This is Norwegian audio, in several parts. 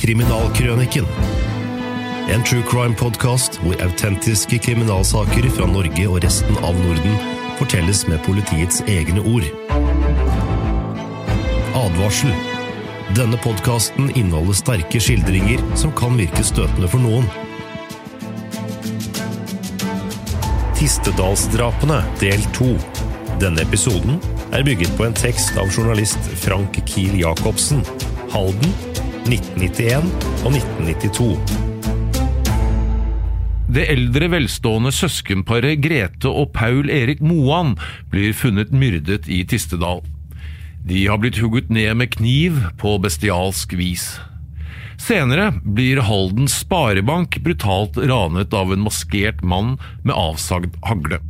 Kriminalkrøniken. En true crime-podkast hvor autentiske kriminalsaker fra Norge og resten av Norden fortelles med politiets egne ord. Advarsel. Denne podkasten inneholder sterke skildringer som kan virke støtende for noen. Tistedalsdrapene del to. Denne episoden er bygget på en tekst av journalist Frank Kiel Jacobsen. Halden 1991 og 1992. Det eldre, velstående søskenparet Grete og Paul Erik Moan blir funnet myrdet i Tistedal. De har blitt hugget ned med kniv på bestialsk vis. Senere blir Haldens Sparebank brutalt ranet av en maskert mann med avsagd hagle.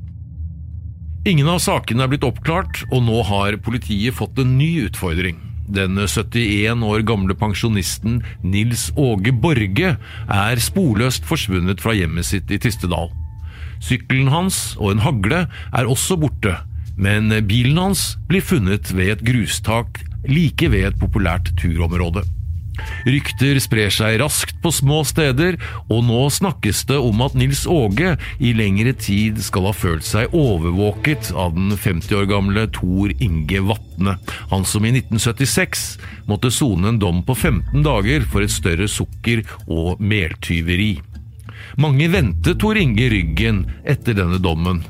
Ingen av sakene er blitt oppklart, og nå har politiet fått en ny utfordring. Den 71 år gamle pensjonisten Nils Åge Borge er sporløst forsvunnet fra hjemmet sitt i Tistedal. Sykkelen hans og en hagle er også borte, men bilen hans blir funnet ved et grustak like ved et populært turområde. Rykter sprer seg raskt på små steder, og nå snakkes det om at Nils Åge i lengre tid skal ha følt seg overvåket av den 50 år gamle Tor Inge Vatne, han som i 1976 måtte sone en dom på 15 dager for et større sukker- og meltyveri. Mange vendte Tor Inge ryggen etter denne dommen.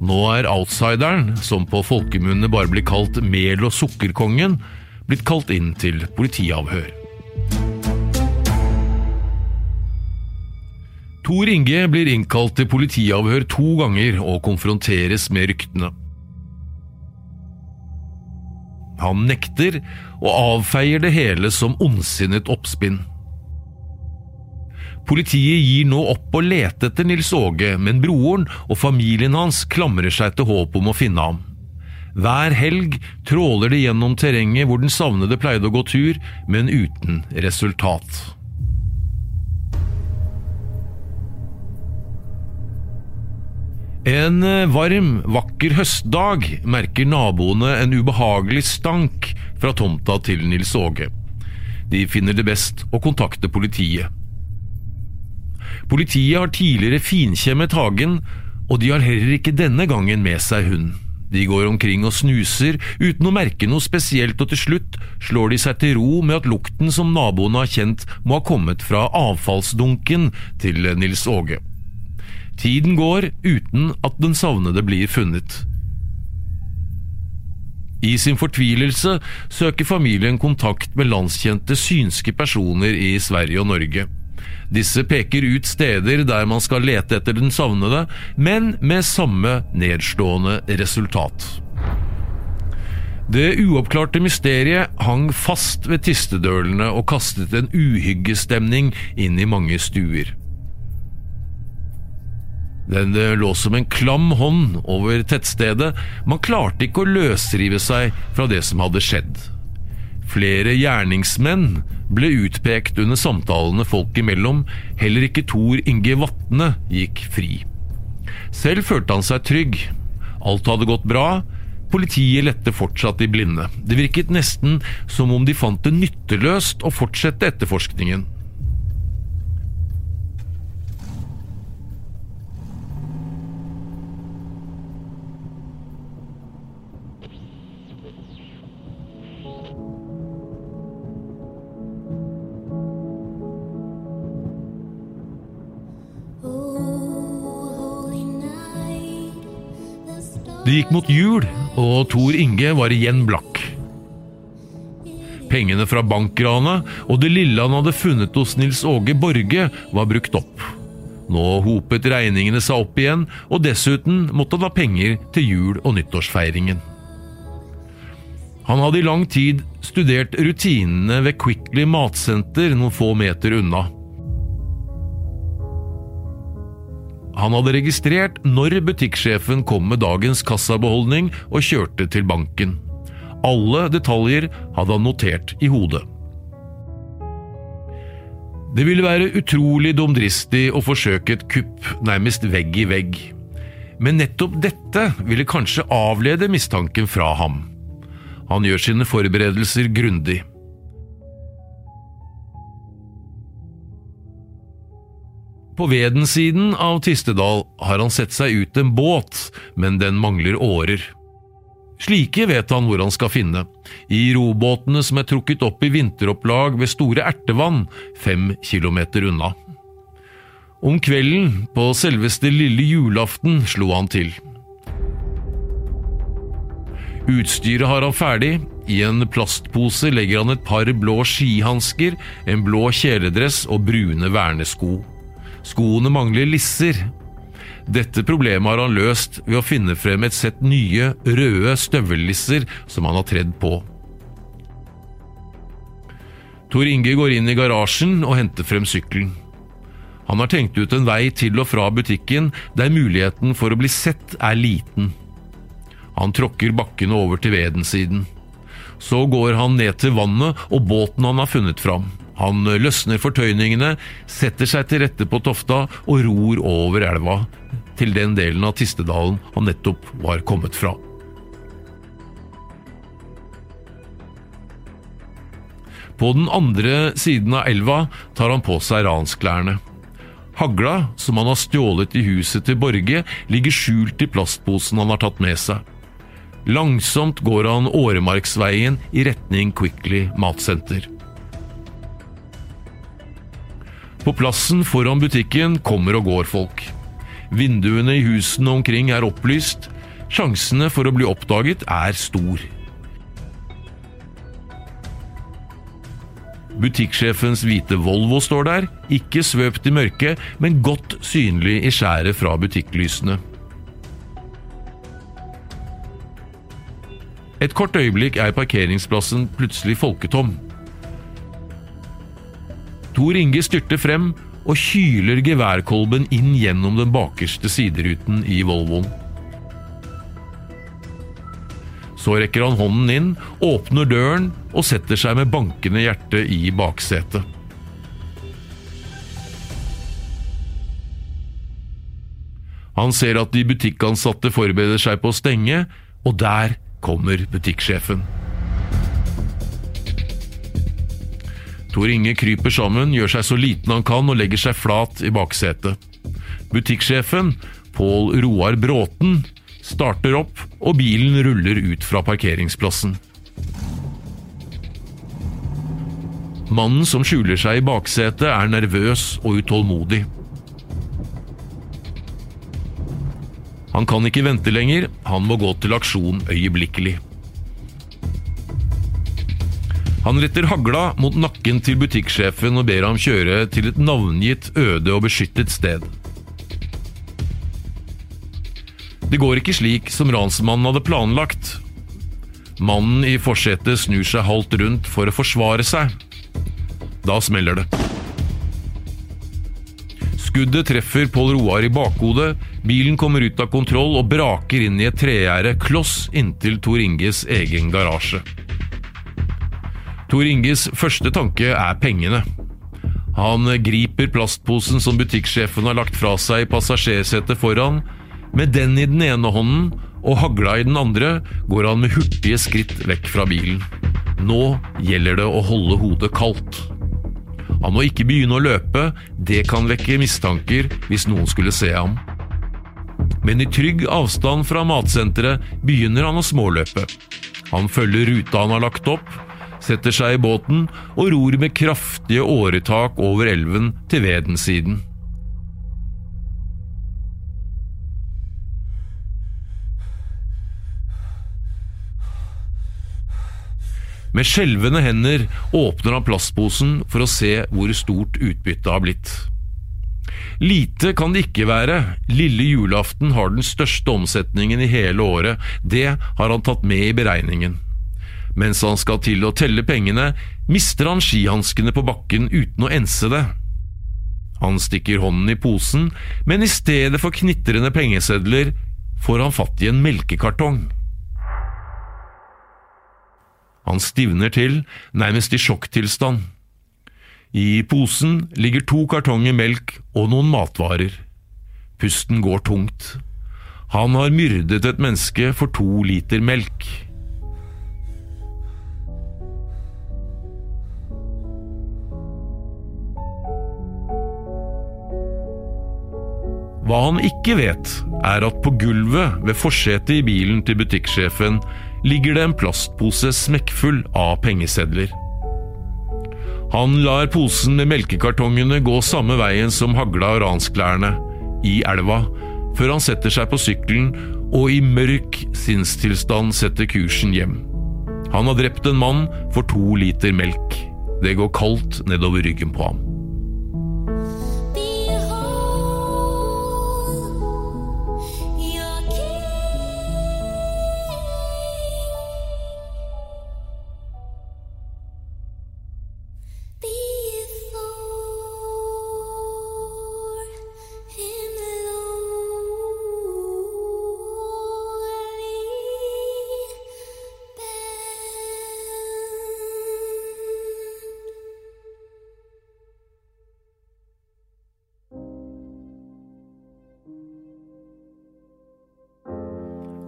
Nå er outsideren, som på folkemunne bare blir kalt mel- og sukkerkongen, blitt kalt inn til politiavhør. Tor Inge blir innkalt til politiavhør to ganger og konfronteres med ryktene. Han nekter og avfeier det hele som ondsinnet oppspinn. Politiet gir nå opp å lete etter Nils Åge, men broren og familien hans klamrer seg til håp om å finne ham. Hver helg tråler de gjennom terrenget hvor den savnede pleide å gå tur, men uten resultat. En eh, varm, vakker høstdag merker naboene en ubehagelig stank fra tomta til Nils Åge. De finner det best å kontakte politiet. Politiet har tidligere finkjemmet hagen, og de har heller ikke denne gangen med seg hund. De går omkring og snuser uten å merke noe spesielt, og til slutt slår de seg til ro med at lukten som naboene har kjent, må ha kommet fra avfallsdunken til Nils Åge. Tiden går uten at den savnede blir funnet. I sin fortvilelse søker familien kontakt med landskjente synske personer i Sverige og Norge. Disse peker ut steder der man skal lete etter den savnede, men med samme nedslående resultat. Det uoppklarte mysteriet hang fast ved tistedølene og kastet en uhyggestemning inn i mange stuer. Den lå som en klam hånd over tettstedet. Man klarte ikke å løsrive seg fra det som hadde skjedd. Flere gjerningsmenn ble utpekt under samtalene folk imellom. Heller ikke Tor Inge Vatne gikk fri. Selv følte han seg trygg. Alt hadde gått bra. Politiet lette fortsatt i blinde. Det virket nesten som om de fant det nytteløst å fortsette etterforskningen. Det gikk mot jul, og Tor Inge var igjen blakk. Pengene fra bankranet og det lille han hadde funnet hos Nils Åge Borge, var brukt opp. Nå hopet regningene seg opp igjen, og dessuten måtte han ha penger til jul- og nyttårsfeiringen. Han hadde i lang tid studert rutinene ved Quickly matsenter noen få meter unna. Han hadde registrert når butikksjefen kom med dagens kassabeholdning og kjørte til banken. Alle detaljer hadde han notert i hodet. Det ville være utrolig dumdristig å forsøke et kupp nærmest vegg i vegg. Men nettopp dette ville kanskje avlede mistanken fra ham. Han gjør sine forberedelser grundig. På Vedensiden av Tistedal har han sett seg ut en båt, men den mangler årer. Slike vet han hvor han skal finne, i robåtene som er trukket opp i vinteropplag ved Store Ertevann, fem kilometer unna. Om kvelden, på selveste lille julaften, slo han til. Utstyret har han ferdig. I en plastpose legger han et par blå skihansker, en blå kjeledress og brune vernesko. Skoene mangler lisser. Dette problemet har han løst ved å finne frem et sett nye, røde støvellisser som han har tredd på. Tor Inge går inn i garasjen og henter frem sykkelen. Han har tenkt ut en vei til og fra butikken der muligheten for å bli sett er liten. Han tråkker bakkene over til vedensiden. Så går han ned til vannet og båten han har funnet fram. Han løsner fortøyningene, setter seg til rette på tofta og ror over elva til den delen av Tistedalen han nettopp var kommet fra. På den andre siden av elva tar han på seg ransklærne. Hagla, som han har stjålet i huset til Borge, ligger skjult i plastposen han har tatt med seg. Langsomt går han Åremarksveien i retning Quickly matsenter. På plassen foran butikken kommer og går folk. Vinduene i husene omkring er opplyst. Sjansene for å bli oppdaget er stor. Butikksjefens hvite Volvo står der, ikke svøpt i mørket, men godt synlig i skjæret fra butikklysene. Et kort øyeblikk er parkeringsplassen plutselig folketom. Tor Inge styrter frem og kyler geværkolben inn gjennom den bakerste sideruten i Volvoen. Så rekker han hånden inn, åpner døren og setter seg med bankende hjerte i baksetet. Han ser at de butikkansatte forbereder seg på å stenge, og der kommer butikksjefen. Tor Inge kryper sammen, gjør seg så liten han kan og legger seg flat i baksetet. Butikksjefen, Pål Roar Bråten, starter opp, og bilen ruller ut fra parkeringsplassen. Mannen som skjuler seg i baksetet, er nervøs og utålmodig. Han kan ikke vente lenger, han må gå til aksjon øyeblikkelig. Han retter hagla mot nakken til butikksjefen og ber ham kjøre til et navngitt øde og beskyttet sted. Det går ikke slik som ransmannen hadde planlagt. Mannen i forsetet snur seg halvt rundt for å forsvare seg. Da smeller det. Skuddet treffer Pål Roar i bakhodet, bilen kommer ut av kontroll og braker inn i et tregjerde kloss inntil Tor Inges egen garasje. Tor Inges første tanke er pengene. Han griper plastposen som butikksjefen har lagt fra seg i passasjersetet foran. Med den i den ene hånden og hagla i den andre går han med hurtige skritt vekk fra bilen. Nå gjelder det å holde hodet kaldt. Han må ikke begynne å løpe, det kan vekke mistanker hvis noen skulle se ham. Men i trygg avstand fra matsenteret begynner han å småløpe. Han følger ruta han har lagt opp, setter seg i båten og ror med kraftige åretak over elven til Vedensiden. Med skjelvende hender åpner han plastposen for å se hvor stort utbyttet har blitt. Lite kan det ikke være, lille julaften har den største omsetningen i hele året, det har han tatt med i beregningen. Mens han skal til å telle pengene, mister han skihanskene på bakken uten å ense det. Han stikker hånden i posen, men i stedet for knitrende pengesedler får han fatt i en melkekartong. Han stivner til, nærmest i sjokktilstand. I posen ligger to kartonger melk og noen matvarer. Pusten går tungt. Han har myrdet et menneske for to liter melk. Hva han ikke vet, er at på gulvet ved forsetet i bilen til butikksjefen ligger det en plastpose smekkfull av pengesedler. Han lar posen med melkekartongene gå samme veien som hagla og ransklærne, i elva, før han setter seg på sykkelen og i mørk sinnstilstand setter kursen hjem. Han har drept en mann for to liter melk. Det går kaldt nedover ryggen på ham.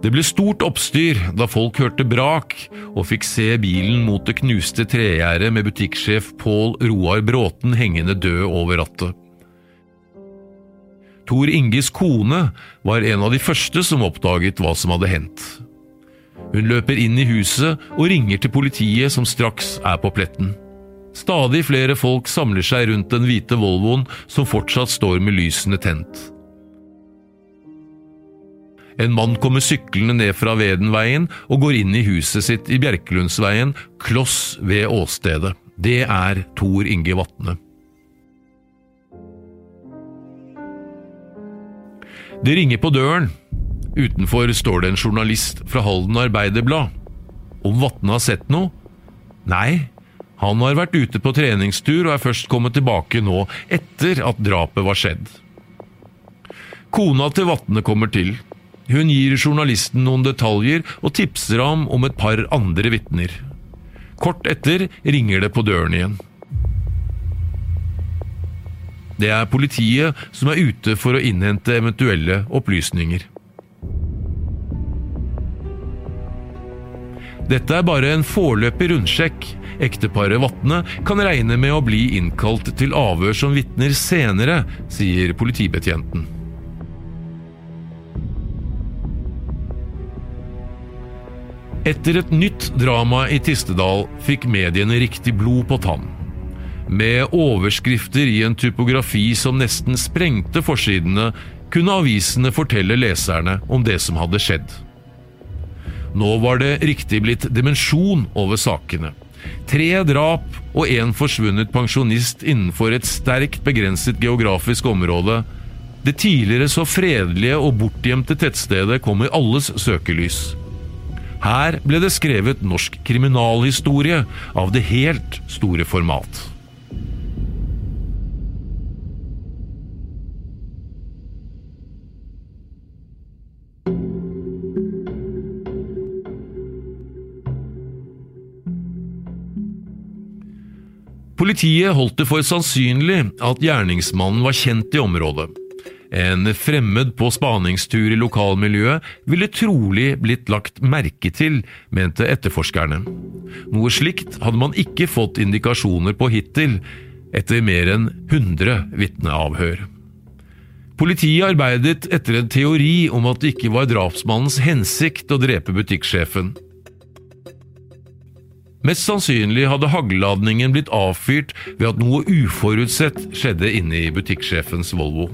Det ble stort oppstyr da folk hørte brak og fikk se bilen mot det knuste tregjerdet med butikksjef Pål Roar Bråten hengende død over rattet. Tor Inges kone var en av de første som oppdaget hva som hadde hendt. Hun løper inn i huset og ringer til politiet som straks er på pletten. Stadig flere folk samler seg rundt den hvite Volvoen som fortsatt står med lysene tent. En mann kommer syklende ned fra Vedenveien og går inn i huset sitt i Bjerkelundsveien, kloss ved åstedet. Det er Tor Inge Vatne. Det ringer på døren. Utenfor står det en journalist fra Halden Arbeiderblad. Om Vatne har sett noe? Nei, han har vært ute på treningstur og er først kommet tilbake nå, etter at drapet var skjedd. Kona til Vatne kommer til. Hun gir journalisten noen detaljer og tipser ham om et par andre vitner. Kort etter ringer det på døren igjen. Det er politiet som er ute for å innhente eventuelle opplysninger. Dette er bare en foreløpig rundsjekk. Ekteparet Vatne kan regne med å bli innkalt til avhør som vitner senere, sier politibetjenten. Etter et nytt drama i Tistedal fikk mediene riktig blod på tann. Med overskrifter i en typografi som nesten sprengte forsidene, kunne avisene fortelle leserne om det som hadde skjedd. Nå var det riktig blitt dimensjon over sakene. Tre drap og en forsvunnet pensjonist innenfor et sterkt begrenset geografisk område. Det tidligere så fredelige og bortgjemte tettstedet kom i alles søkelys. Her ble det skrevet norsk kriminalhistorie av det helt store format. Politiet holdt det for sannsynlig at gjerningsmannen var kjent i området, en fremmed på spaningstur i lokalmiljøet ville trolig blitt lagt merke til, mente etterforskerne. Noe slikt hadde man ikke fått indikasjoner på hittil, etter mer enn 100 vitneavhør. Politiet arbeidet etter en teori om at det ikke var drapsmannens hensikt å drepe butikksjefen. Mest sannsynlig hadde haglladningen blitt avfyrt ved at noe uforutsett skjedde inne i butikksjefens Volvo.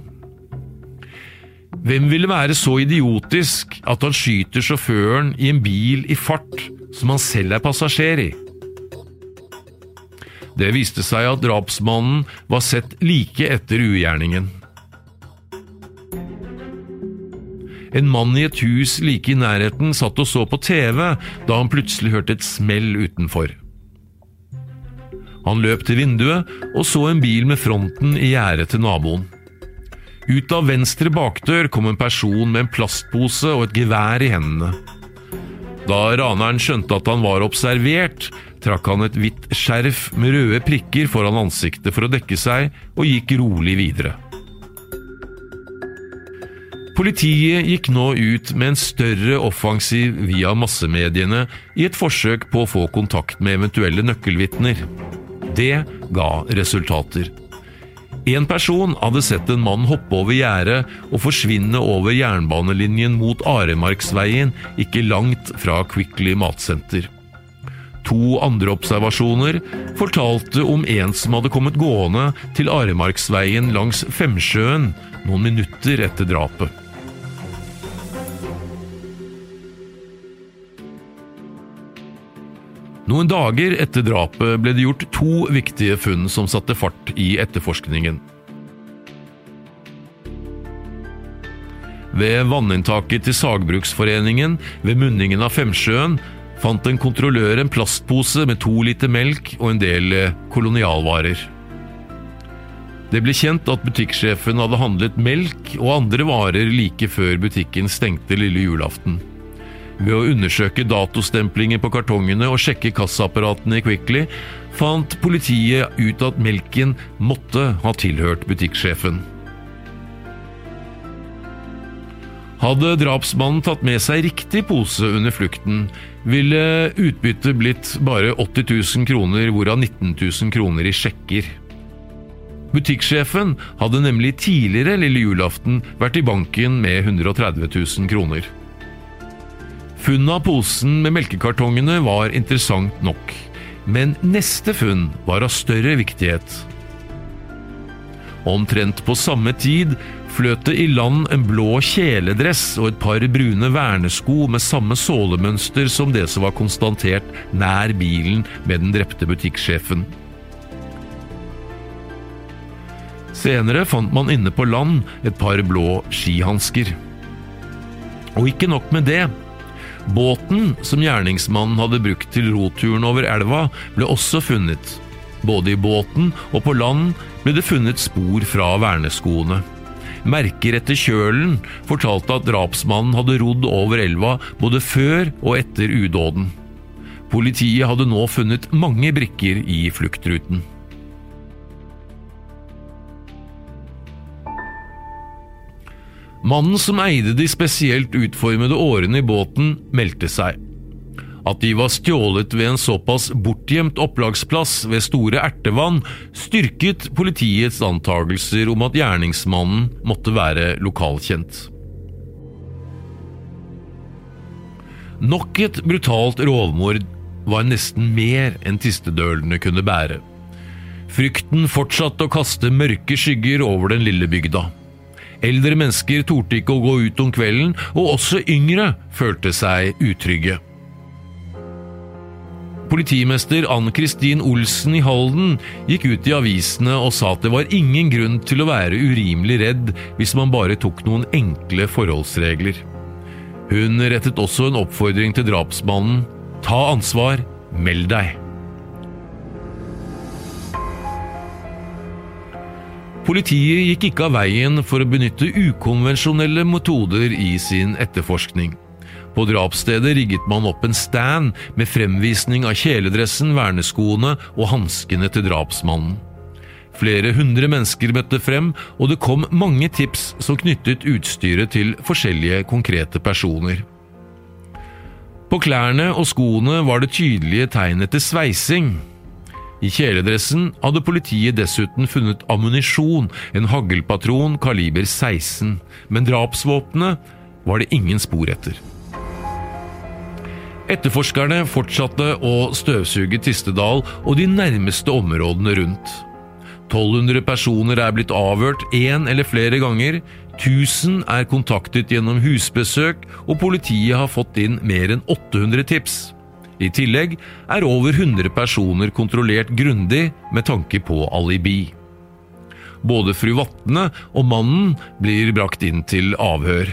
Hvem ville være så idiotisk at han skyter sjåføren i en bil i fart som han selv er passasjer i? Det viste seg at drapsmannen var sett like etter ugjerningen. En mann i et hus like i nærheten satt og så på TV da han plutselig hørte et smell utenfor. Han løp til vinduet og så en bil med fronten i gjerdet til naboen. Ut av venstre bakdør kom en person med en plastpose og et gevær i hendene. Da raneren skjønte at han var observert, trakk han et hvitt skjerf med røde prikker foran ansiktet for å dekke seg, og gikk rolig videre. Politiet gikk nå ut med en større offensiv via massemediene i et forsøk på å få kontakt med eventuelle nøkkelvitner. Det ga resultater. En person hadde sett en mann hoppe over gjerdet og forsvinne over jernbanelinjen mot Aremarksveien, ikke langt fra Quickly matsenter. To andre observasjoner fortalte om en som hadde kommet gående til Aremarksveien langs Femsjøen noen minutter etter drapet. Noen dager etter drapet ble det gjort to viktige funn som satte fart i etterforskningen. Ved vanninntaket til Sagbruksforeningen ved munningen av Femsjøen fant en kontrollør en plastpose med to liter melk og en del eh, kolonialvarer. Det ble kjent at butikksjefen hadde handlet melk og andre varer like før butikken stengte lille julaften. Ved å undersøke datostemplinger på kartongene og sjekke kassaapparatene i Quickly, fant politiet ut at melken måtte ha tilhørt butikksjefen. Hadde drapsmannen tatt med seg riktig pose under flukten, ville utbyttet blitt bare 80 000 kroner, hvorav 19 000 kroner i sjekker. Butikksjefen hadde nemlig tidligere lille julaften vært i banken med 130 000 kroner. Funnet av posen med melkekartongene var interessant nok, men neste funn var av større viktighet. Omtrent på samme tid fløt det i land en blå kjeledress og et par brune vernesko med samme sålemønster som det som var konstatert nær bilen med den drepte butikksjefen. Senere fant man inne på land et par blå skihansker. Og ikke nok med det. Båten som gjerningsmannen hadde brukt til roturen over elva, ble også funnet. Både i båten og på land ble det funnet spor fra verneskoene. Merker etter kjølen fortalte at drapsmannen hadde rodd over elva både før og etter udåden. Politiet hadde nå funnet mange brikker i fluktruten. Mannen som eide de spesielt utformede årene i båten, meldte seg. At de var stjålet ved en såpass bortgjemt opplagsplass ved Store Ertevann, styrket politiets antagelser om at gjerningsmannen måtte være lokalkjent. Nok et brutalt rovmord var nesten mer enn tistedølene kunne bære. Frykten fortsatte å kaste mørke skygger over den lille bygda. Eldre mennesker torde ikke å gå ut om kvelden, og også yngre følte seg utrygge. Politimester Ann-Kristin Olsen i Halden gikk ut i avisene og sa at det var ingen grunn til å være urimelig redd hvis man bare tok noen enkle forholdsregler. Hun rettet også en oppfordring til drapsmannen ta ansvar, meld deg. Politiet gikk ikke av veien for å benytte ukonvensjonelle metoder i sin etterforskning. På drapsstedet rigget man opp en stand med fremvisning av kjeledressen, verneskoene og hanskene til drapsmannen. Flere hundre mennesker møtte frem, og det kom mange tips som knyttet utstyret til forskjellige konkrete personer. På klærne og skoene var det tydelige tegn etter sveising. I kjeledressen hadde politiet dessuten funnet ammunisjon, en haglpatron kaliber 16, men drapsvåpenet var det ingen spor etter. Etterforskerne fortsatte å støvsuge Tistedal og de nærmeste områdene rundt. 1200 personer er blitt avhørt én eller flere ganger, 1000 er kontaktet gjennom husbesøk, og politiet har fått inn mer enn 800 tips. I tillegg er over 100 personer kontrollert grundig med tanke på alibi. Både fru Vatne og mannen blir brakt inn til avhør.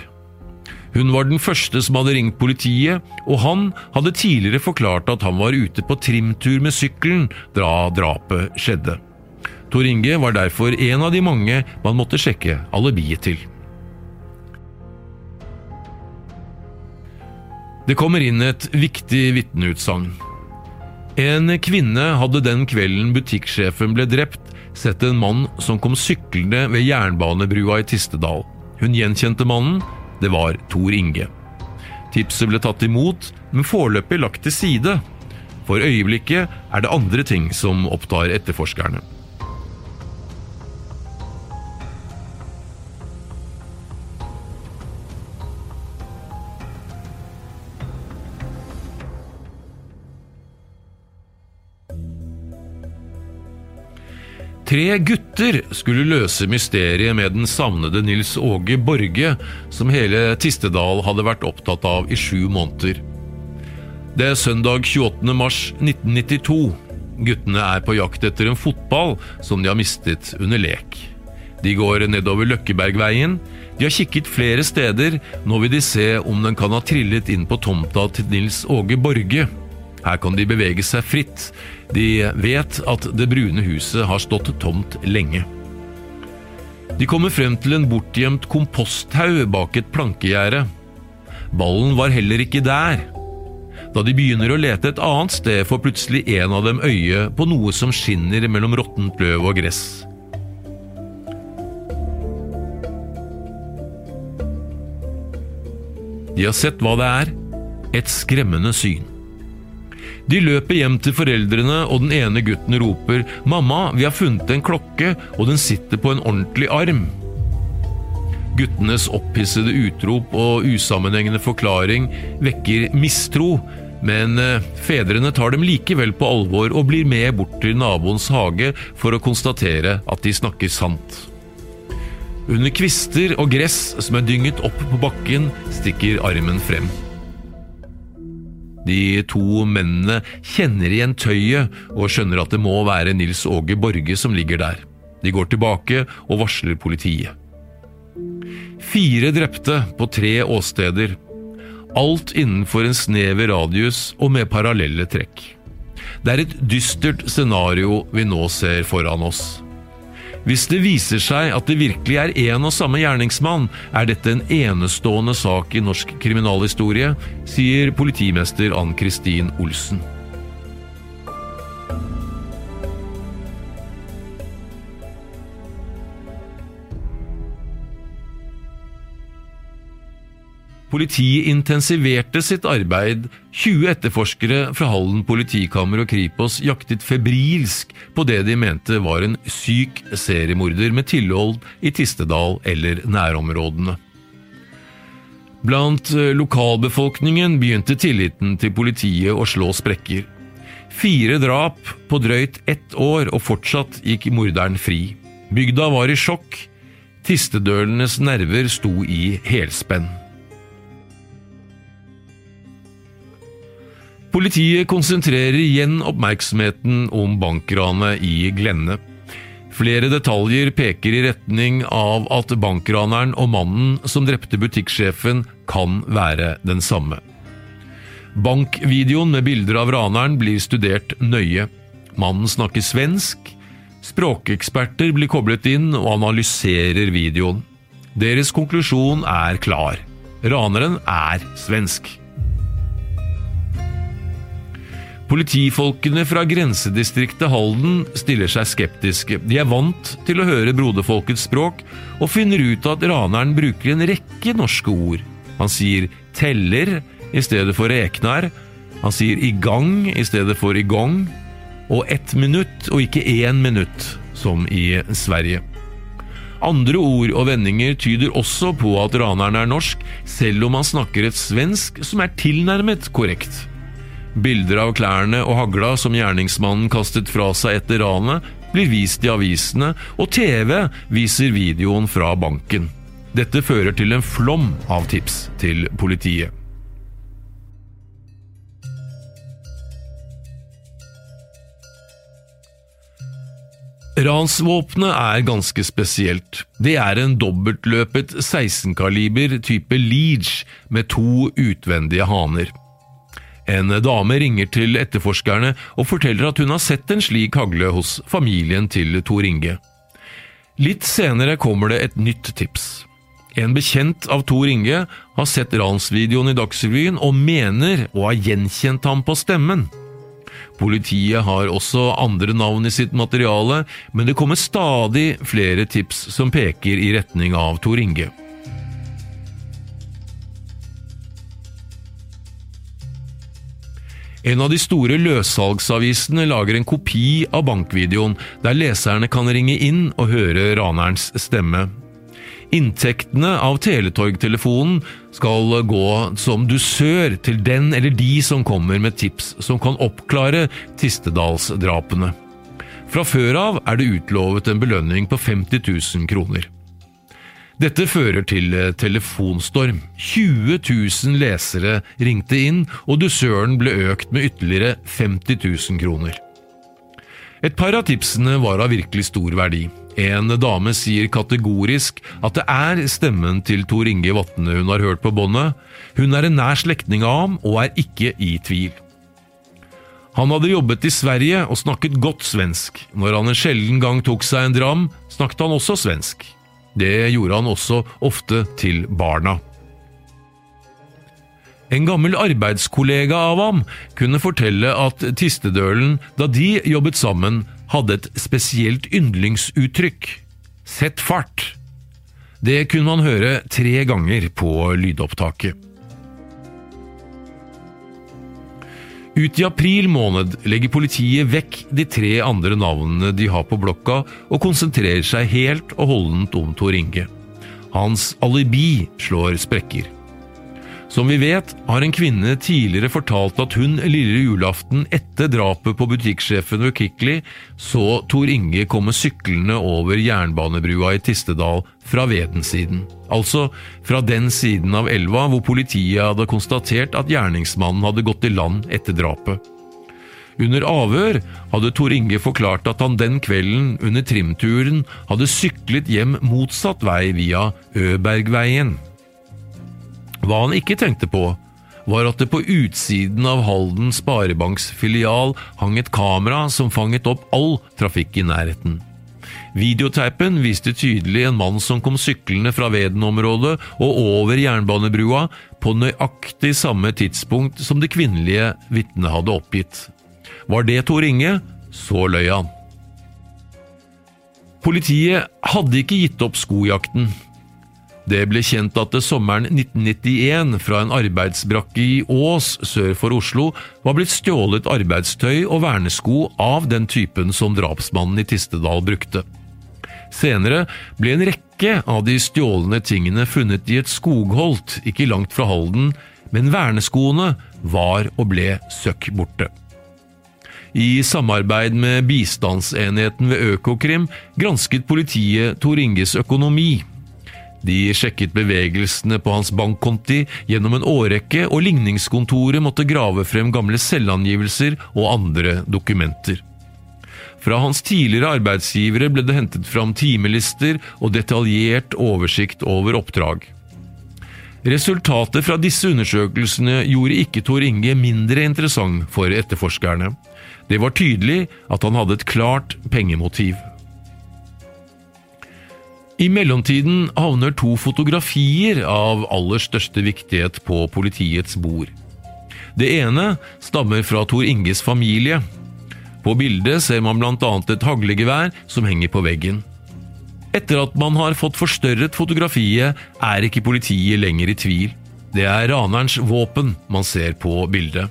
Hun var den første som hadde ringt politiet, og han hadde tidligere forklart at han var ute på trimtur med sykkelen da drapet skjedde. Tor Inge var derfor en av de mange man måtte sjekke alibiet til. Det kommer inn et viktig vitneutsagn. En kvinne hadde den kvelden butikksjefen ble drept, sett en mann som kom syklende ved jernbanebrua i Tistedal. Hun gjenkjente mannen det var Tor Inge. Tipset ble tatt imot, men foreløpig lagt til side. For øyeblikket er det andre ting som opptar etterforskerne. Tre gutter skulle løse mysteriet med den savnede Nils Åge Borge, som hele Tistedal hadde vært opptatt av i sju måneder. Det er søndag 28. mars 1992. Guttene er på jakt etter en fotball som de har mistet under lek. De går nedover Løkkebergveien. De har kikket flere steder, nå vil de se om den kan ha trillet inn på tomta til Nils Åge Borge. Her kan de bevege seg fritt. De vet at det brune huset har stått tomt lenge. De kommer frem til en bortgjemt komposthaug bak et plankegjerde. Ballen var heller ikke der. Da de begynner å lete et annet sted, får plutselig en av dem øye på noe som skinner mellom råttent løv og gress. De har sett hva det er. Et skremmende syn. De løper hjem til foreldrene, og den ene gutten roper 'Mamma, vi har funnet en klokke, og den sitter på en ordentlig arm'. Guttenes opphissede utrop og usammenhengende forklaring vekker mistro, men eh, fedrene tar dem likevel på alvor og blir med bort til naboens hage for å konstatere at de snakker sant. Under kvister og gress som er dynget opp på bakken, stikker armen frem. De to mennene kjenner igjen tøyet og skjønner at det må være Nils Åge Borge som ligger der. De går tilbake og varsler politiet. Fire drepte på tre åsteder. Alt innenfor en snever radius og med parallelle trekk. Det er et dystert scenario vi nå ser foran oss. Hvis det viser seg at det virkelig er én og samme gjerningsmann, er dette en enestående sak i norsk kriminalhistorie, sier politimester Ann Kristin Olsen. Politiet intensiverte sitt arbeid. 20 etterforskere fra Hallen politikammer og Kripos jaktet febrilsk på det de mente var en syk seriemorder med tilhold i Tistedal eller nærområdene. Blant eh, lokalbefolkningen begynte tilliten til politiet å slå sprekker. Fire drap på drøyt ett år, og fortsatt gikk morderen fri. Bygda var i sjokk. Tistedølenes nerver sto i helspenn. Politiet konsentrerer igjen oppmerksomheten om bankranet i Glenne. Flere detaljer peker i retning av at bankraneren og mannen som drepte butikksjefen, kan være den samme. Bankvideoen med bilder av raneren blir studert nøye. Mannen snakker svensk. Språkeksperter blir koblet inn og analyserer videoen. Deres konklusjon er klar. Raneren er svensk. Politifolkene fra grensedistriktet Halden stiller seg skeptiske. De er vant til å høre broderfolkets språk, og finner ut at raneren bruker en rekke norske ord. Han sier 'teller' i stedet for 'reknar'. Han sier 'i gang' i stedet for 'i gang'. Og ett minutt, og ikke én minutt, som i Sverige. Andre ord og vendinger tyder også på at raneren er norsk, selv om han snakker et svensk som er tilnærmet korrekt. Bilder av klærne og hagla som gjerningsmannen kastet fra seg etter ranet, blir vist i avisene, og TV viser videoen fra banken. Dette fører til en flom av tips til politiet. Ransvåpenet er ganske spesielt. Det er en dobbeltløpet 16-kaliber type Leach med to utvendige haner. En dame ringer til etterforskerne og forteller at hun har sett en slik hagle hos familien til Tor Inge. Litt senere kommer det et nytt tips. En bekjent av Tor Inge har sett ransvideoen i Dagsrevyen og mener å ha gjenkjent ham på stemmen. Politiet har også andre navn i sitt materiale, men det kommer stadig flere tips som peker i retning av Tor Inge. En av de store løssalgsavisene lager en kopi av bankvideoen, der leserne kan ringe inn og høre ranerens stemme. Inntektene av Teletorgtelefonen skal gå som dusør til den eller de som kommer med tips som kan oppklare Tistedalsdrapene. Fra før av er det utlovet en belønning på 50 000 kroner. Dette fører til telefonstorm. 20 000 lesere ringte inn, og dusøren ble økt med ytterligere 50 000 kroner. Et par av tipsene var av virkelig stor verdi. En dame sier kategorisk at det er stemmen til Tor Inge Vatne hun har hørt på båndet. Hun er en nær slektning av ham, og er ikke i tvil. Han hadde jobbet i Sverige og snakket godt svensk. Når han en sjelden gang tok seg en dram, snakket han også svensk. Det gjorde han også ofte til barna. En gammel arbeidskollega av ham kunne fortelle at Tistedølen, da de jobbet sammen, hadde et spesielt yndlingsuttrykk – sett fart. Det kunne man høre tre ganger på lydopptaket. Ut i april måned legger politiet vekk de tre andre navnene de har på blokka, og konsentrerer seg helt og holdent om Tor Inge. Hans alibi slår sprekker. Som vi vet, har en kvinne tidligere fortalt at hun lille julaften etter drapet på butikksjefen ved Kikli så Tor Inge komme syklende over jernbanebrua i Tistedal fra Vedensiden. Altså fra den siden av elva hvor politiet hadde konstatert at gjerningsmannen hadde gått i land etter drapet. Under avhør hadde Tor Inge forklart at han den kvelden under trimturen hadde syklet hjem motsatt vei via Øbergveien. Hva han ikke tenkte på, var at det på utsiden av Halden Sparebanks filial hang et kamera som fanget opp all trafikk i nærheten. Videoteipen viste tydelig en mann som kom syklende fra Veden-området og over jernbanebrua på nøyaktig samme tidspunkt som det kvinnelige vitnet hadde oppgitt. Var det Tor Inge, så løy han. Politiet hadde ikke gitt opp skojakten. Det ble kjent at det sommeren 1991 fra en arbeidsbrakke i Ås sør for Oslo var blitt stjålet arbeidstøy og vernesko av den typen som drapsmannen i Tistedal brukte. Senere ble en rekke av de stjålne tingene funnet i et skogholt ikke langt fra Halden, men verneskoene var og ble søkk borte. I samarbeid med bistandsenheten ved Økokrim gransket politiet Tor Inges økonomi de sjekket bevegelsene på hans bankkonti gjennom en årrekke, og ligningskontoret måtte grave frem gamle selvangivelser og andre dokumenter. Fra hans tidligere arbeidsgivere ble det hentet fram timelister og detaljert oversikt over oppdrag. Resultatet fra disse undersøkelsene gjorde ikke Tor Inge mindre interessant for etterforskerne. Det var tydelig at han hadde et klart pengemotiv. I mellomtiden havner to fotografier av aller største viktighet på politiets bord. Det ene stammer fra Tor Inges familie. På bildet ser man bl.a. et haglegevær som henger på veggen. Etter at man har fått forstørret fotografiet, er ikke politiet lenger i tvil. Det er ranerens våpen man ser på bildet.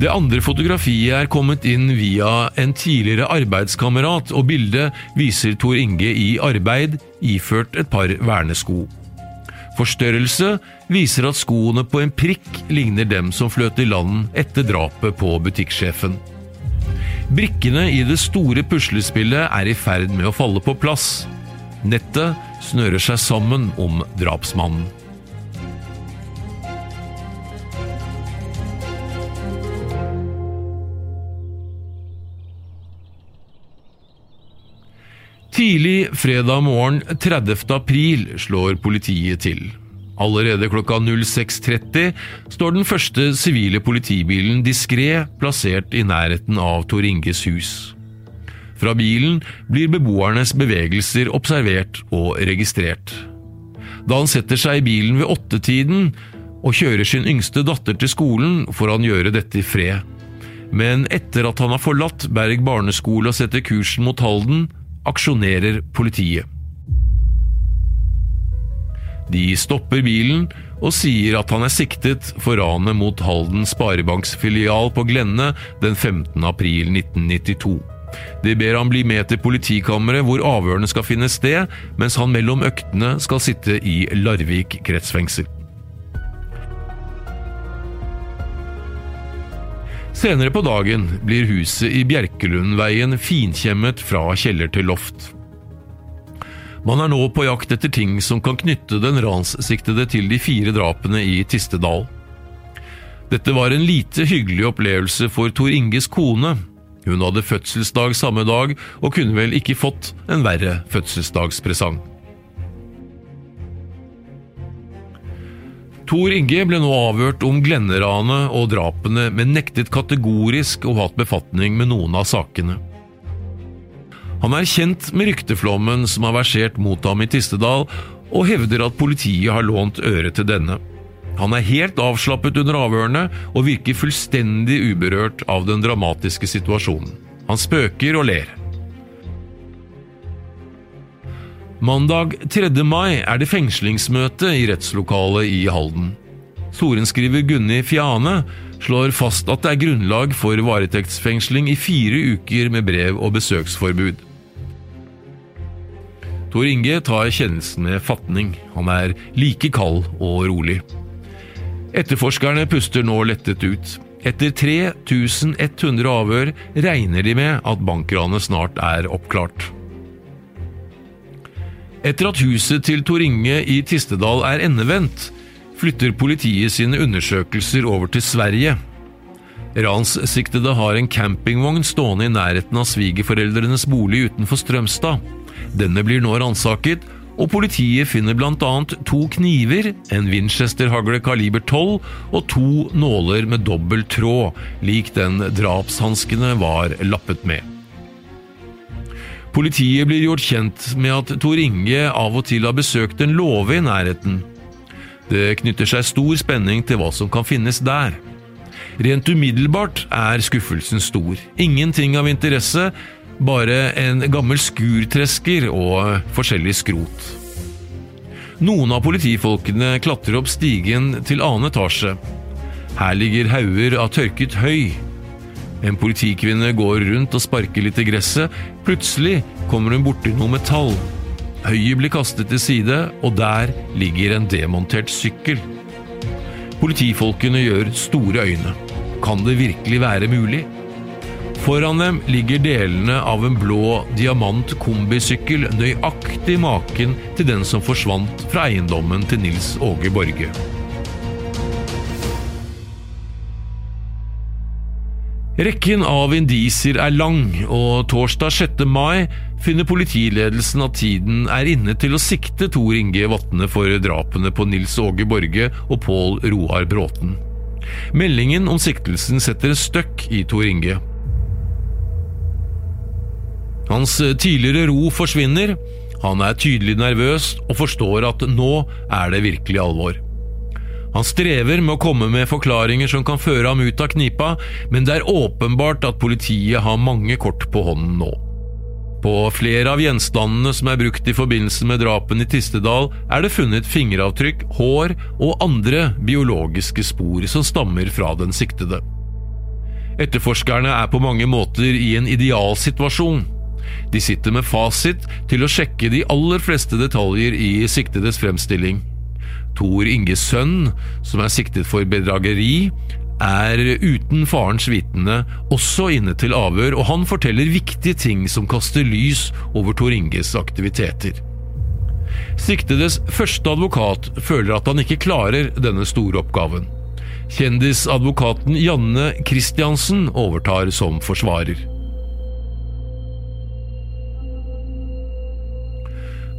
Det andre fotografiet er kommet inn via en tidligere arbeidskamerat, og bildet viser Tor Inge i arbeid, iført et par vernesko. Forstørrelse viser at skoene på en prikk ligner dem som fløt i land etter drapet på butikksjefen. Brikkene i det store puslespillet er i ferd med å falle på plass. Nettet snører seg sammen om drapsmannen. Tidlig fredag morgen 30. april slår politiet til. Allerede klokka 06.30 står den første sivile politibilen diskré plassert i nærheten av Tor Inges hus. Fra bilen blir beboernes bevegelser observert og registrert. Da han setter seg i bilen ved åttetiden og kjører sin yngste datter til skolen, får han gjøre dette i fred. Men etter at han har forlatt Berg barneskole og setter kursen mot Halden, aksjonerer politiet. De stopper bilen og sier at han er siktet for ranet mot Halden Sparebanksfilial på Glenne den 15. april 1992. De ber han bli med til politikammeret hvor avhørene skal finne sted, mens han mellom øktene skal sitte i Larvik kretsfengsel. Senere på dagen blir huset i Bjerkelundveien finkjemmet fra kjeller til loft. Man er nå på jakt etter ting som kan knytte den ranssiktede til de fire drapene i Tistedal. Dette var en lite hyggelig opplevelse for Tor Inges kone. Hun hadde fødselsdag samme dag, og kunne vel ikke fått en verre fødselsdagspresang. Tor Inge ble nå avhørt om Glenneranet og drapene, men nektet kategorisk å ha hatt befatning med noen av sakene. Han er kjent med rykteflommen som har versert mot ham i Tistedal, og hevder at politiet har lånt øre til denne. Han er helt avslappet under avhørene og virker fullstendig uberørt av den dramatiske situasjonen. Han spøker og ler. Mandag 3. mai er det fengslingsmøte i rettslokalet i Halden. Sorenskriver Gunni Fiane slår fast at det er grunnlag for varetektsfengsling i fire uker med brev- og besøksforbud. Tor Inge tar kjennelsen med fatning. Han er like kald og rolig. Etterforskerne puster nå lettet ut. Etter 3100 avhør regner de med at bankranet snart er oppklart. Etter at huset til Tor Inge i Tistedal er endevendt, flytter politiet sine undersøkelser over til Sverige. Ranssiktede har en campingvogn stående i nærheten av svigerforeldrenes bolig utenfor Strømstad. Denne blir nå ransaket, og politiet finner bl.a. to kniver, en Winchester-hagle kaliber 12 og to nåler med dobbel tråd, lik den drapshanskene var lappet med. Politiet blir gjort kjent med at Tor Inge av og til har besøkt en låve i nærheten. Det knytter seg stor spenning til hva som kan finnes der. Rent umiddelbart er skuffelsen stor. Ingenting av interesse, bare en gammel skurtresker og forskjellig skrot. Noen av politifolkene klatrer opp stigen til annen etasje. Her ligger hauger av tørket høy. En politikvinne går rundt og sparker litt i gresset. Plutselig kommer hun borti noe metall. Høyet blir kastet til side, og der ligger en demontert sykkel. Politifolkene gjør store øyne. Kan det virkelig være mulig? Foran dem ligger delene av en blå diamant kombisykkel nøyaktig maken til den som forsvant fra eiendommen til Nils Åge Borge. Rekken av indisier er lang, og torsdag 6. mai finner politiledelsen at tiden er inne til å sikte Tor Inge Vatne for drapene på Nils Åge Borge og Pål Roar Bråten. Meldingen om siktelsen setter en støkk i Tor Inge. Hans tidligere ro forsvinner. Han er tydelig nervøs og forstår at nå er det virkelig alvor. Han strever med å komme med forklaringer som kan føre ham ut av knipa, men det er åpenbart at politiet har mange kort på hånden nå. På flere av gjenstandene som er brukt i forbindelse med drapene i Tistedal, er det funnet fingeravtrykk, hår og andre biologiske spor som stammer fra den siktede. Etterforskerne er på mange måter i en idealsituasjon. De sitter med fasit til å sjekke de aller fleste detaljer i siktedes fremstilling. Tor Inges sønn, som er siktet for bedrageri, er uten farens vitende også inne til avhør, og han forteller viktige ting som kaster lys over Tor Inges aktiviteter. Siktedes første advokat føler at han ikke klarer denne store oppgaven. Kjendisadvokaten Janne Christiansen overtar som forsvarer.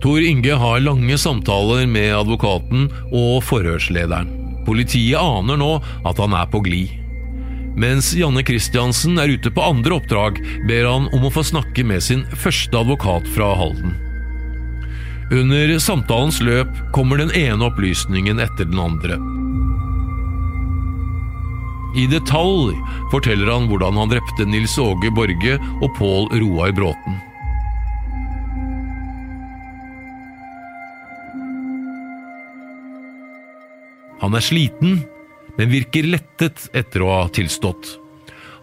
Tor Inge har lange samtaler med advokaten og forhørslederen. Politiet aner nå at han er på glid. Mens Janne Christiansen er ute på andre oppdrag, ber han om å få snakke med sin første advokat fra Halden. Under samtalens løp kommer den ene opplysningen etter den andre. I detalj forteller han hvordan han drepte Nils Åge Borge og Pål Roar Bråten. Han er sliten, men virker lettet etter å ha tilstått.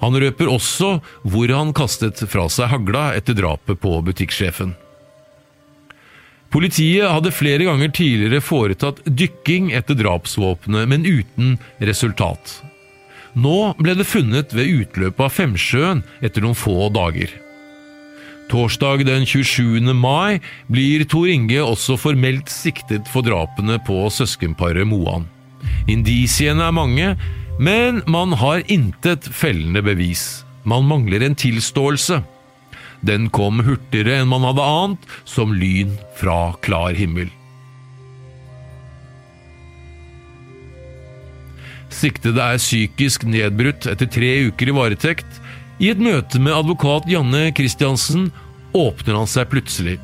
Han røper også hvor han kastet fra seg hagla etter drapet på butikksjefen. Politiet hadde flere ganger tidligere foretatt dykking etter drapsvåpenet, men uten resultat. Nå ble det funnet ved utløpet av Femsjøen etter noen få dager. Torsdag den 27. mai blir Tor Inge også formelt siktet for drapene på søskenparet Moan. Indisiene er mange, men man har intet fellende bevis. Man mangler en tilståelse. Den kom hurtigere enn man hadde ant, som lyn fra klar himmel. Siktede er psykisk nedbrutt etter tre uker i varetekt. I et møte med advokat Janne Christiansen åpner han seg plutselig.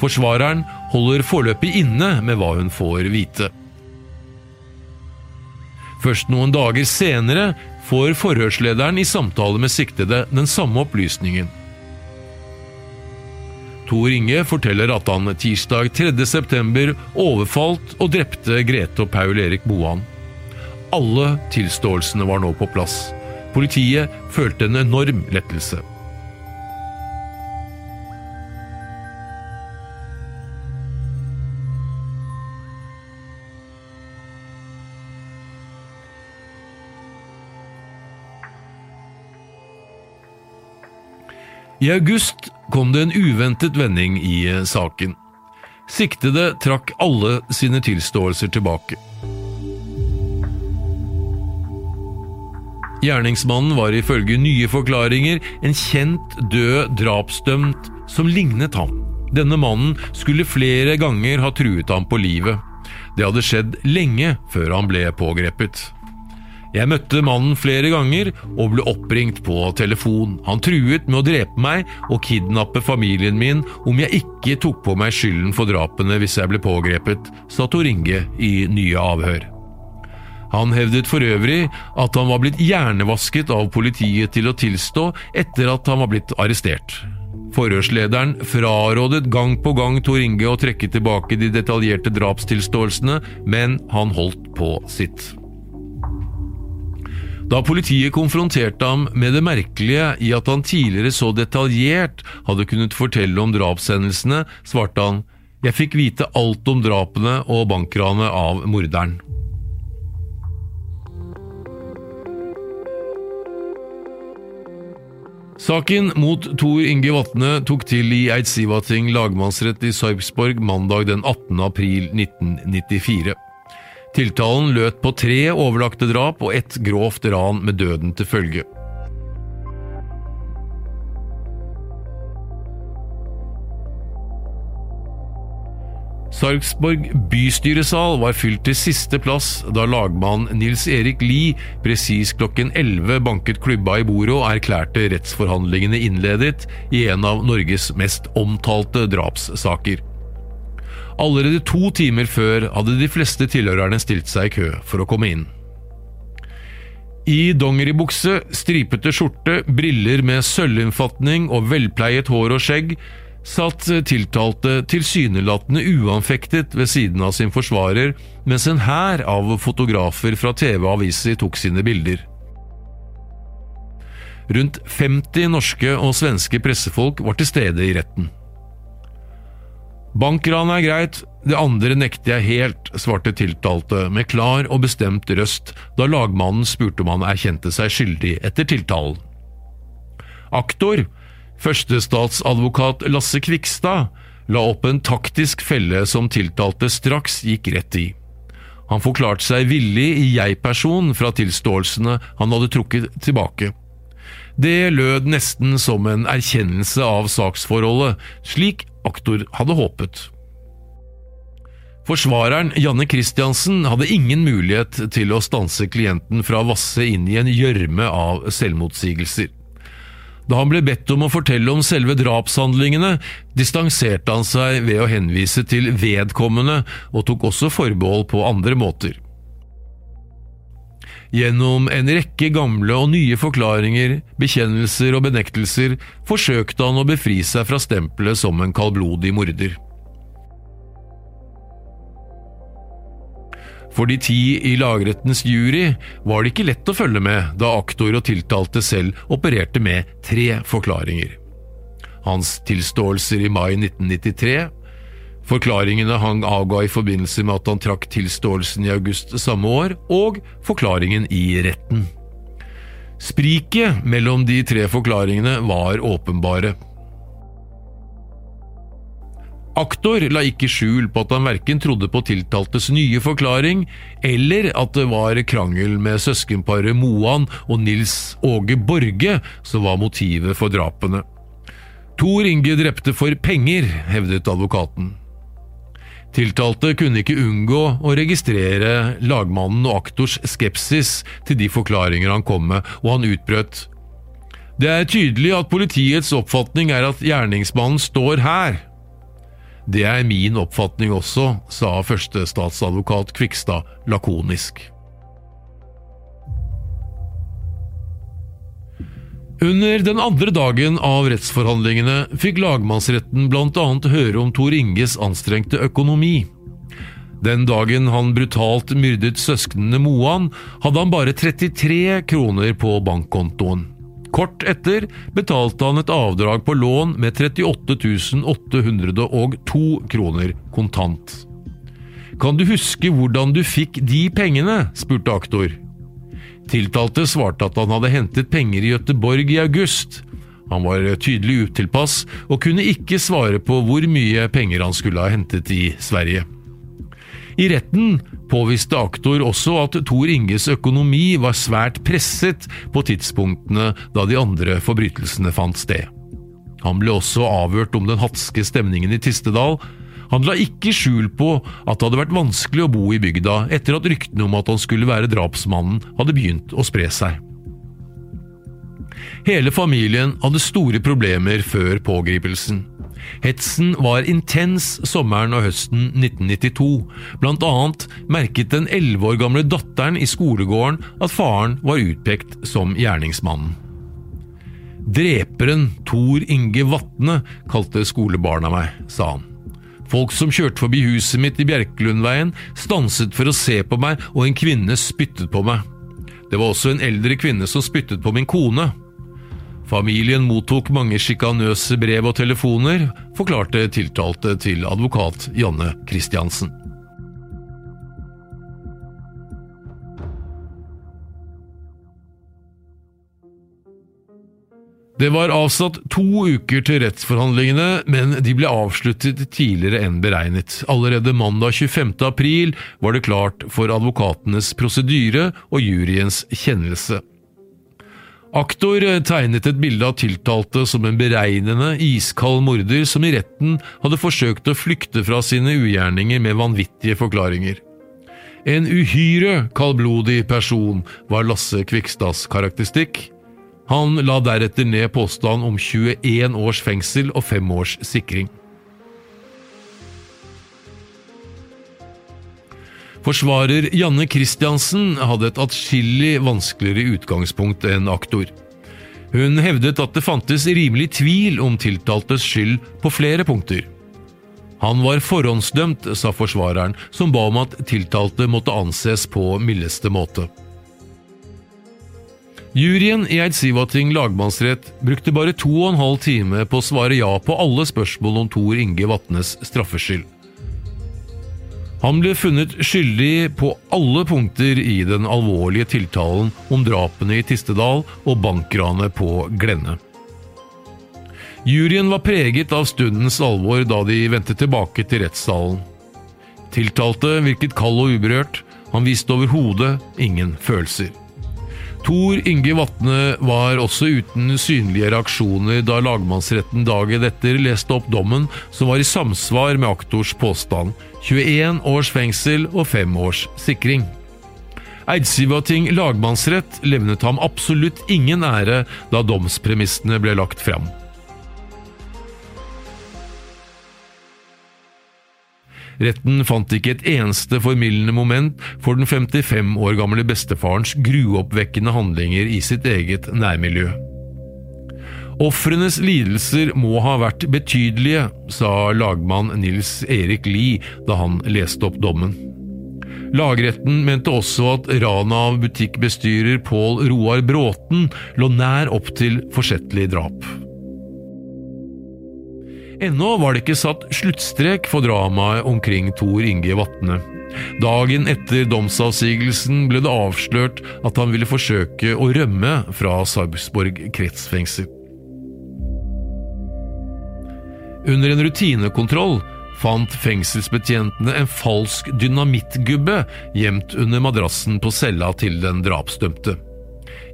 Forsvareren holder foreløpig inne med hva hun får vite. Først noen dager senere får forhørslederen i samtale med siktede den samme opplysningen. Tor Inge forteller at han tirsdag 3. september overfalt og drepte Grete og Paul Erik Boan. Alle tilståelsene var nå på plass. Politiet følte en enorm lettelse. I august kom det en uventet vending i eh, saken. Siktede trakk alle sine tilståelser tilbake. Gjerningsmannen var ifølge nye forklaringer en kjent død drapsdømt som lignet ham. Denne mannen skulle flere ganger ha truet ham på livet. Det hadde skjedd lenge før han ble pågrepet. Jeg møtte mannen flere ganger og ble oppringt på telefon. Han truet med å drepe meg og kidnappe familien min om jeg ikke tok på meg skylden for drapene hvis jeg ble pågrepet, sa Tor Inge i nye avhør. Han hevdet for øvrig at han var blitt hjernevasket av politiet til å tilstå etter at han var blitt arrestert. Forhørslederen frarådet gang på gang Tor Inge å trekke tilbake de detaljerte drapstilståelsene, men han holdt på sitt. Da politiet konfronterte ham med det merkelige i at han tidligere så detaljert hadde kunnet fortelle om drapshendelsene, svarte han jeg fikk vite alt om drapene og bankranet av morderen. Saken mot Tor Inge Vatne tok til i Eidsivating lagmannsrett i Sarpsborg mandag den 18. april 1994. Tiltalen løt på tre overlagte drap og ett grovt ran med døden til følge. Sarpsborg bystyresal var fylt til siste plass da lagmann Nils Erik Lie presis klokken 11 banket klubba i bordet og erklærte rettsforhandlingene innledet i en av Norges mest omtalte drapssaker. Allerede to timer før hadde de fleste tilhørerne stilt seg i kø for å komme inn. I dongeribukse, stripete skjorte, briller med sølvinnfatning og velpleiet hår og skjegg satt tiltalte tilsynelatende uanfektet ved siden av sin forsvarer, mens en hær av fotografer fra TV og aviser tok sine bilder. Rundt 50 norske og svenske pressefolk var til stede i retten. Bankran er greit, det andre nekter jeg helt, svarte tiltalte med klar og bestemt røst da lagmannen spurte om han erkjente seg skyldig etter tiltalen. Aktor, førstestatsadvokat Lasse Kvikstad, la opp en taktisk felle som tiltalte straks gikk rett i. Han forklarte seg villig i jeg-person fra tilståelsene han hadde trukket tilbake. Det lød nesten som en erkjennelse av saksforholdet, slik aktor hadde håpet. Forsvareren Janne Christiansen hadde ingen mulighet til å stanse klienten fra å vasse inn i en gjørme av selvmotsigelser. Da han ble bedt om å fortelle om selve drapshandlingene, distanserte han seg ved å henvise til vedkommende, og tok også forbehold på andre måter. Gjennom en rekke gamle og nye forklaringer, bekjennelser og benektelser forsøkte han å befri seg fra stempelet som en kaldblodig morder. For de ti i lagrettens jury var det ikke lett å følge med da aktor og tiltalte selv opererte med tre forklaringer. Hans tilståelser i mai 1993, Forklaringene han avga i forbindelse med at han trakk tilståelsen i august samme år, og forklaringen i retten. Spriket mellom de tre forklaringene var åpenbare. Aktor la ikke skjul på at han verken trodde på tiltaltes nye forklaring, eller at det var krangel med søskenparet Moan og Nils Åge Borge som var motivet for drapene. Tor Inge drepte for penger, hevdet advokaten. Tiltalte kunne ikke unngå å registrere lagmannen og aktors skepsis til de forklaringer han kom med, og han utbrøt. Det er tydelig at politiets oppfatning er at gjerningsmannen står her. Det er min oppfatning også, sa førstestatsadvokat Kvikstad lakonisk. Under den andre dagen av rettsforhandlingene fikk lagmannsretten bl.a. høre om Tor Inges anstrengte økonomi. Den dagen han brutalt myrdet søsknene Moan, hadde han bare 33 kroner på bankkontoen. Kort etter betalte han et avdrag på lån med 38 802 kroner kontant. Kan du huske hvordan du fikk de pengene? spurte aktor. Tiltalte svarte at han hadde hentet penger i Gøteborg i august. Han var tydelig utilpass og kunne ikke svare på hvor mye penger han skulle ha hentet i Sverige. I retten påviste aktor også at Tor Inges økonomi var svært presset på tidspunktene da de andre forbrytelsene fant sted. Han ble også avhørt om den hatske stemningen i Tistedal, han la ikke skjul på at det hadde vært vanskelig å bo i bygda etter at ryktene om at han skulle være drapsmannen hadde begynt å spre seg. Hele familien hadde store problemer før pågripelsen. Hetsen var intens sommeren og høsten 1992. Blant annet merket den elleve år gamle datteren i skolegården at faren var utpekt som gjerningsmannen. Dreperen Tor Inge Vatne kalte skolebarna meg, sa han. Folk som kjørte forbi huset mitt i Bjerkelundveien, stanset for å se på meg, og en kvinne spyttet på meg. Det var også en eldre kvinne som spyttet på min kone. Familien mottok mange sjikanøse brev og telefoner, forklarte tiltalte til advokat Janne Christiansen. Det var avsatt to uker til rettsforhandlingene, men de ble avsluttet tidligere enn beregnet. Allerede mandag 25. april var det klart for advokatenes prosedyre og juryens kjennelse. Aktor tegnet et bilde av tiltalte som en beregnende, iskald morder som i retten hadde forsøkt å flykte fra sine ugjerninger med vanvittige forklaringer. En uhyre kaldblodig person var Lasse Kvikstads karakteristikk. Han la deretter ned påstand om 21 års fengsel og fem års sikring. Forsvarer Janne Christiansen hadde et atskillig vanskeligere utgangspunkt enn aktor. Hun hevdet at det fantes rimelig tvil om tiltaltes skyld på flere punkter. Han var forhåndsdømt, sa forsvareren, som ba om at tiltalte måtte anses på mildeste måte. Juryen i Eidsivating lagmannsrett brukte bare to og en halv time på å svare ja på alle spørsmål om Tor Inge Vatnes straffskyld. Han ble funnet skyldig på alle punkter i den alvorlige tiltalen om drapene i Tistedal og bankranet på Glenne. Juryen var preget av stundens alvor da de vendte tilbake til rettssalen. Tiltalte virket kald og uberørt, han viste overhodet ingen følelser. Tor Inge Vatne var også uten synlige reaksjoner da lagmannsretten dagen etter leste opp dommen som var i samsvar med aktors påstand 21 års fengsel og 5 års sikring. Eidsivating lagmannsrett levnet ham absolutt ingen ære da domspremissene ble lagt fram. Retten fant ikke et eneste formildende moment for den 55 år gamle bestefarens gruoppvekkende handlinger i sitt eget nærmiljø. Ofrenes lidelser må ha vært betydelige, sa lagmann Nils Erik Lie da han leste opp dommen. Lagretten mente også at ranet av butikkbestyrer Pål Roar Bråten lå nær opp til forsettlig drap. Ennå var det ikke satt sluttstrek for dramaet omkring Tor Inge Vatne. Dagen etter domsavsigelsen ble det avslørt at han ville forsøke å rømme fra Sarpsborg kretsfengsel. Under en rutinekontroll fant fengselsbetjentene en falsk dynamittgubbe gjemt under madrassen på cella til den drapsdømte.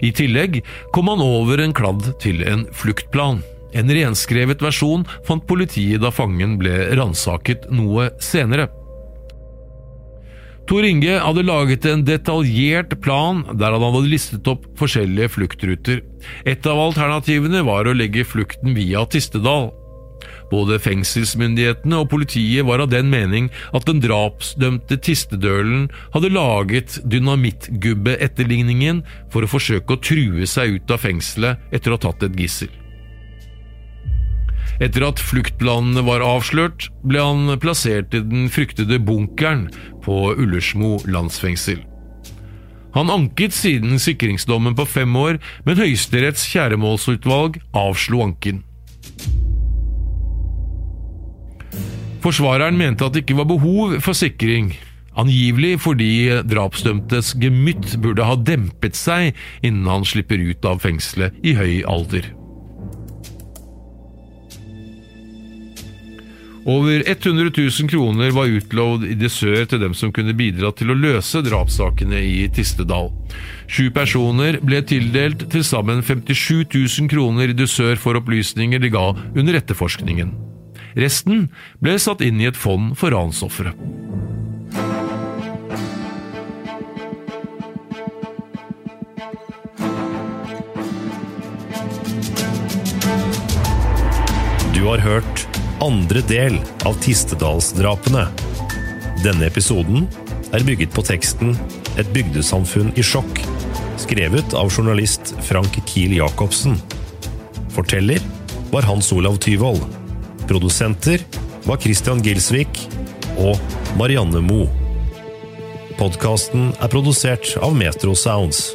I tillegg kom han over en kladd til en fluktplan. En renskrevet versjon fant politiet da fangen ble ransaket noe senere. Tor Inge hadde laget en detaljert plan der han hadde listet opp forskjellige fluktruter. Et av alternativene var å legge flukten via Tistedal. Både fengselsmyndighetene og politiet var av den mening at den drapsdømte Tistedølen hadde laget dynamittgubbeetterligningen for å forsøke å true seg ut av fengselet etter å ha tatt et gissel. Etter at fluktplanene var avslørt, ble han plassert i den fryktede bunkeren på Ullersmo landsfengsel. Han anket siden sikringsdommen på fem år, men Høyesteretts kjæremålsutvalg avslo anken. Forsvareren mente at det ikke var behov for sikring, angivelig fordi drapsdømtes gemytt burde ha dempet seg innen han slipper ut av fengselet i høy alder. Over 100 000 kroner var utlovd i dessør til dem som kunne bidra til å løse drapssakene i Tistedal. Sju personer ble tildelt til sammen 57 000 kroner i dessør for opplysninger de ga under etterforskningen. Resten ble satt inn i et fond for ransofre. Du har hørt andre del av Tistedalsdrapene. Denne episoden er bygget på teksten Et bygdesamfunn i sjokk, skrevet av journalist Frank Kiel Jacobsen. Forteller var Hans Olav Tyvold. Produsenter var Christian Gilsvik og Marianne Moe. Podkasten er produsert av Metro Sounds.